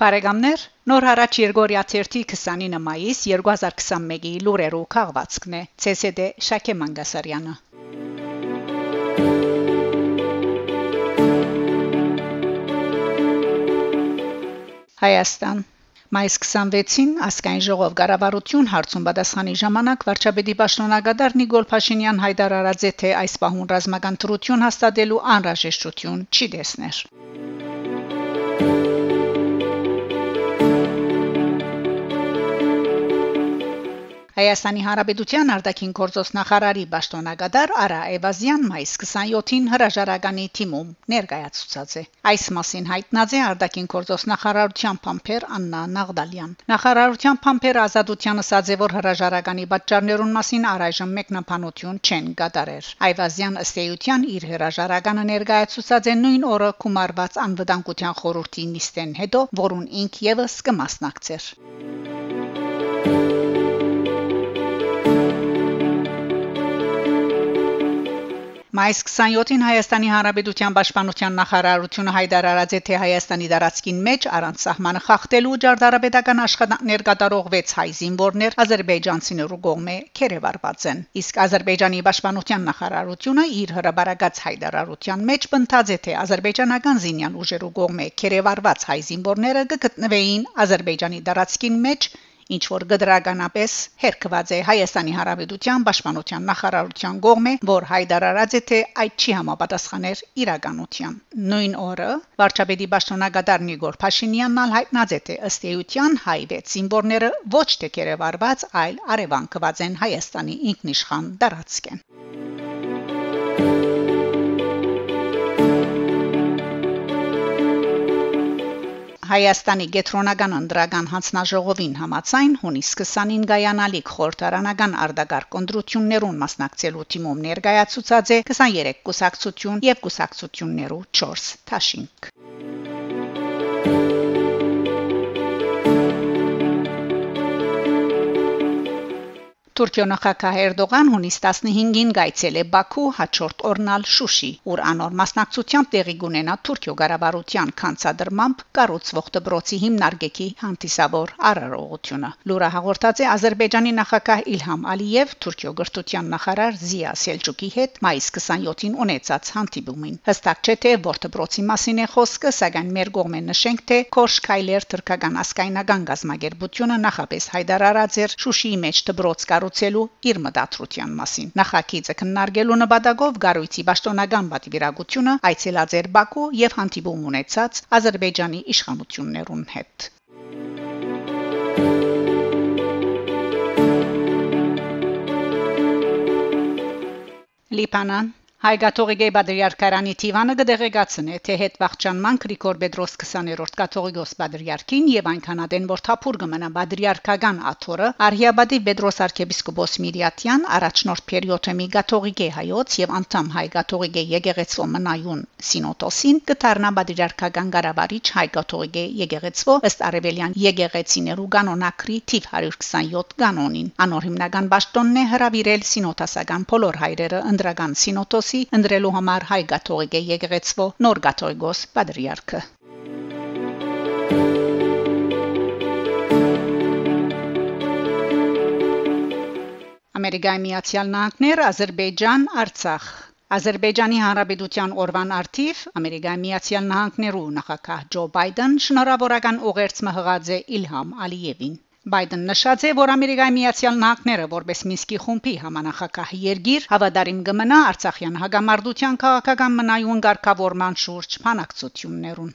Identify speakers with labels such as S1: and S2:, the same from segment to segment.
S1: Բարեկամներ, նոր հարաճ Երգորիա 29 մայիս 2021-ի լուրերով քաղվածքն է ՑՍԴ Շակե Մանգասարյանը։ Հայաստան Մայիս 26-ին ասկայն ժողով ղարավարություն հարցում պատասխանի ժամանակ վարչապետի պաշտոնագետար Նիկոլ Փաշինյան հայտարարած է թե այս պահուն ռազմական թրություն հաստատելու անհրաժեշտություն չի տեսներ։ Հայաստանի Հանրապետության արտաքին գործոս նախարարի պաշտոնագետար Արա Էվազյան մայիս 27-ին հրաժարականի թիմում ներկայացուցած է։ Այս մասին հայտնած է արտաքին գործոս նախարարության փամփեր Աննա Նաղդալյան։ Նախարարության փամփերը ազատության ասած է, որ հրաժարականի պատճառներուն մասին առայժմ մեկնաբանություն չեն կատարեր։ Այվազյան ըստ էության իր հրաժարականը ներկայացուցած է նույն օրը կումարված անվտանգության խորհրդի նիստեն հետո, որուն ինք եւս կմասնակցեր։ Մայիս 27-ին Հայաստանի Հանրապետության Պաշտպանության նախարարությունը հայտարարած է, թե Հայաստանի դարածքին մեջ առանց սահմանը խախտելու ջարդարապետական աշխատանքներ կատարող 6 հայ զինվորներ Ադրբեջանցիներու կողմէ քերեվարված են։ Իսկ Ադրբեջանի Պաշտպանության նախարարությունը իր հրաբարակած հայտարարության մեջ բնդած է, թե ադրբեջանական զինյան ուժերու կողմէ քերեվարված հայ զինվորները կգտնվեին Ադրբեջանի դարածքին մեջ ինչ որ գդրականապես հերկված է Հայաստանի Հանրապետության Պաշտպանության նախարարության կողմէ, որ հայտարարած է թե այդ չի համապատասխաներ իրականության։ Նույն օրը վարչապետի պաշտոնագետար Նիգոր Փաշինյանն ալ հայտնած է թե ըստ էության հայ վեց զինվորները ոչ թե կերևարված, այլ արևանքված են Հայաստանի ինքնիշխան դարածքեն։ Հայաստանի Գետրոնական անդրական հանձնաժողովին համացայն հունիս 20-ին գայանալիք խորհրդարանական արտագար կոնդրություններուն մասնակցելու թիմում ներկայացուցած է 23 կուսակցություն եւ կուսակցություններու 4 թաշինք։ Թուրքիո նախագահ Էրդողան հունիս 15-ին գայցել է Բաքու հաջորդ օրնալ Շուշի, ուր անոր մասնակցությամբ տեղի կունենա Թուրքիո ղարավարության կանցադրմամբ կառուցվող դբրոցի հիմնարկեքի հանդիսավոր արարողությունը։ Լուրը հաղորդած է Ադրբեջանի նախագահ Իլհամ Ալիև Թուրքիո գրթության նախարար Զիա Սելջուկի հետ մայիս 27-ին ունեցած հանդիպումին։ Հստակ չէ թե որ դբրոցի մասին է խոսքը, սակայն մեր կողմեն նշենք թե Կորշկայլեր թրկական ասկայնական գազագերբությունը նախապես հայտարարած էր Շուշիի մեջ դբրոց կառ կառուցելու իր մտադրության մասին։ Նախագիծը քննարկելու նպատակով Գարույցի պաշտոնական պատվիրակությունը այցելած էր Բաքու եւ հանդիպում ունեցած Ադրբեջանի իշխանություններուն հետ։ Լիբանան Հայգաթողիկե Բադրիարքարանի Տիվանը կդեղեկացնե, թե հետ վախճանման Գրիգոր Պետրոս 20-րդ կաթողիկոս Բադրիարքին եւ այնքան ադեն որ թափուր կմնա Բադրիարքական աթորը Արիաբադի Պետրոս arczepiskopos Միրյատյան առաջնորդ Պերիոթեմի Գաթողիկե հայոց եւ անդամ հայ Գաթողիկե եկեղեցու մնայուն Սինոտոսին կդառնա Բադրիարքական Ղարաբարիչ հայ Գաթողիկե եկեղեցու ըստ արևելյան եկեղեցիներու կանոնակրի թիվ 127 կանոնին անոր հիմնական ճշտոնն է հրավիրել Սինոտասական բոլոր հայրերը ընդրական Սինոտոս Պապոսի ընդրելու համար հայ գաթողիկե եկեղեցվո նոր գաթողիկոս պատրիարքը Ամերիկայի Միացյալ Նահանգներ, Ադրբեջան, Արցախ Ադրբեջանի Հանրապետության օրվան արդիվ Ամերիկայի Միացյալ Նահանգներու նախագահ Ջո Բայդեն շնորհավորական ուղերձ մղած է Իլհամ Ալիևին Բայդեն նշած է, որ Ամերիկայի Միացյալ Նահանգները որպես Մինսկի խումբի համանախագահ երկիր հավատարիմ կմնա Արցախյան հագամարտության քաղաքական մնայուն ղեկավարման շուրջ փանակցություններուն։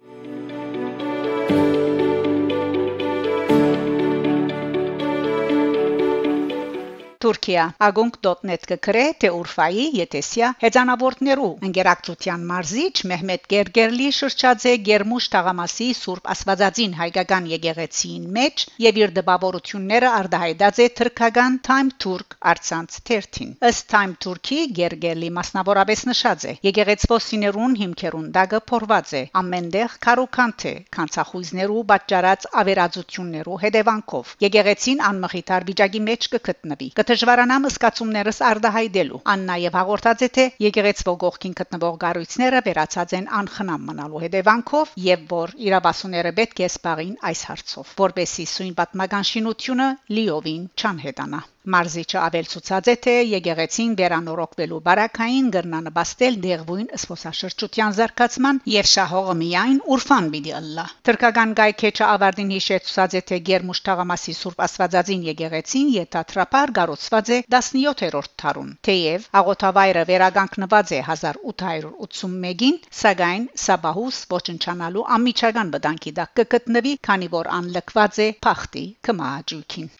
S1: Թուրքիա agunk.net կգրե թե Ուրֆայի Ետեսիա հեծանավորներու ընկերակցության մարզիչ Մեհմեդ Գերգերլի շրջաձե Գերմուշ Տաղամասի Սուրբ Աստվածածին հայկական եկեղեցին մեջ եւ իր դպավորությունները արդահայտած է թրքական Time Turk արցանց 13 ըստ Time Turkey Գերգերլի մասնավորապես նշած է. Եկեղեցվո սիներուն հիմքերուն դագը փորված է ամենտեղ կարուկանթ է կանցախույզներու պատճառած ավերածություններու հետևանքով եկեղեցին անմխիթար վիճակի մեջ կգտնվի կդժվարանամ սկացումներս արդահայտելու ան նաև հաղորդած է թե եկեղեցվո գողքին գտնվող գառույցները վերացած են անխնամ մնալու հետևանքով եւ որ իրավասուները պետք է սպառին այս հարցով որբեսի սույն պատմական շինությունը լիովին չանհետանա Մարզիչը ավելցուցած է թե եկեղեցին վերանորոգվելու բարակային գրնանպաստել դեղվույն սփոսաշրջության զարգացման եւ շահողը միայն ուրֆան պիտի ըլլա։ Թրկական գայքեչը ավարտին հիշեցուցած է թե Գերմուշտաղամասի Սուրբ Աստվածածին եկեղեցին յետատրապար գառուցված է 17-րդ դարուն։ Թեև աղոթավայրը վերագանքնված է 1881-ին, սակայն Սաբահուս ոչնչանալու անմիջական վտանգի տակ կգտնվի, քանի որ անլքված է փախտի կմահաճույքին։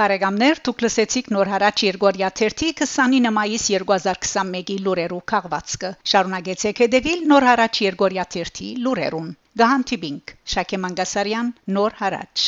S1: Բարեկամներ, դուք լսեցիք նոր հարաճ Երգորիա 30 29 մայիս 2021-ի լուրերու քաղվածքը։ Շարունակեցեք հետևել նոր հարաճ Երգորիա 30 լուրերուն։ Գահանտիբինգ Շակե Մանգասարյան նոր հարաճ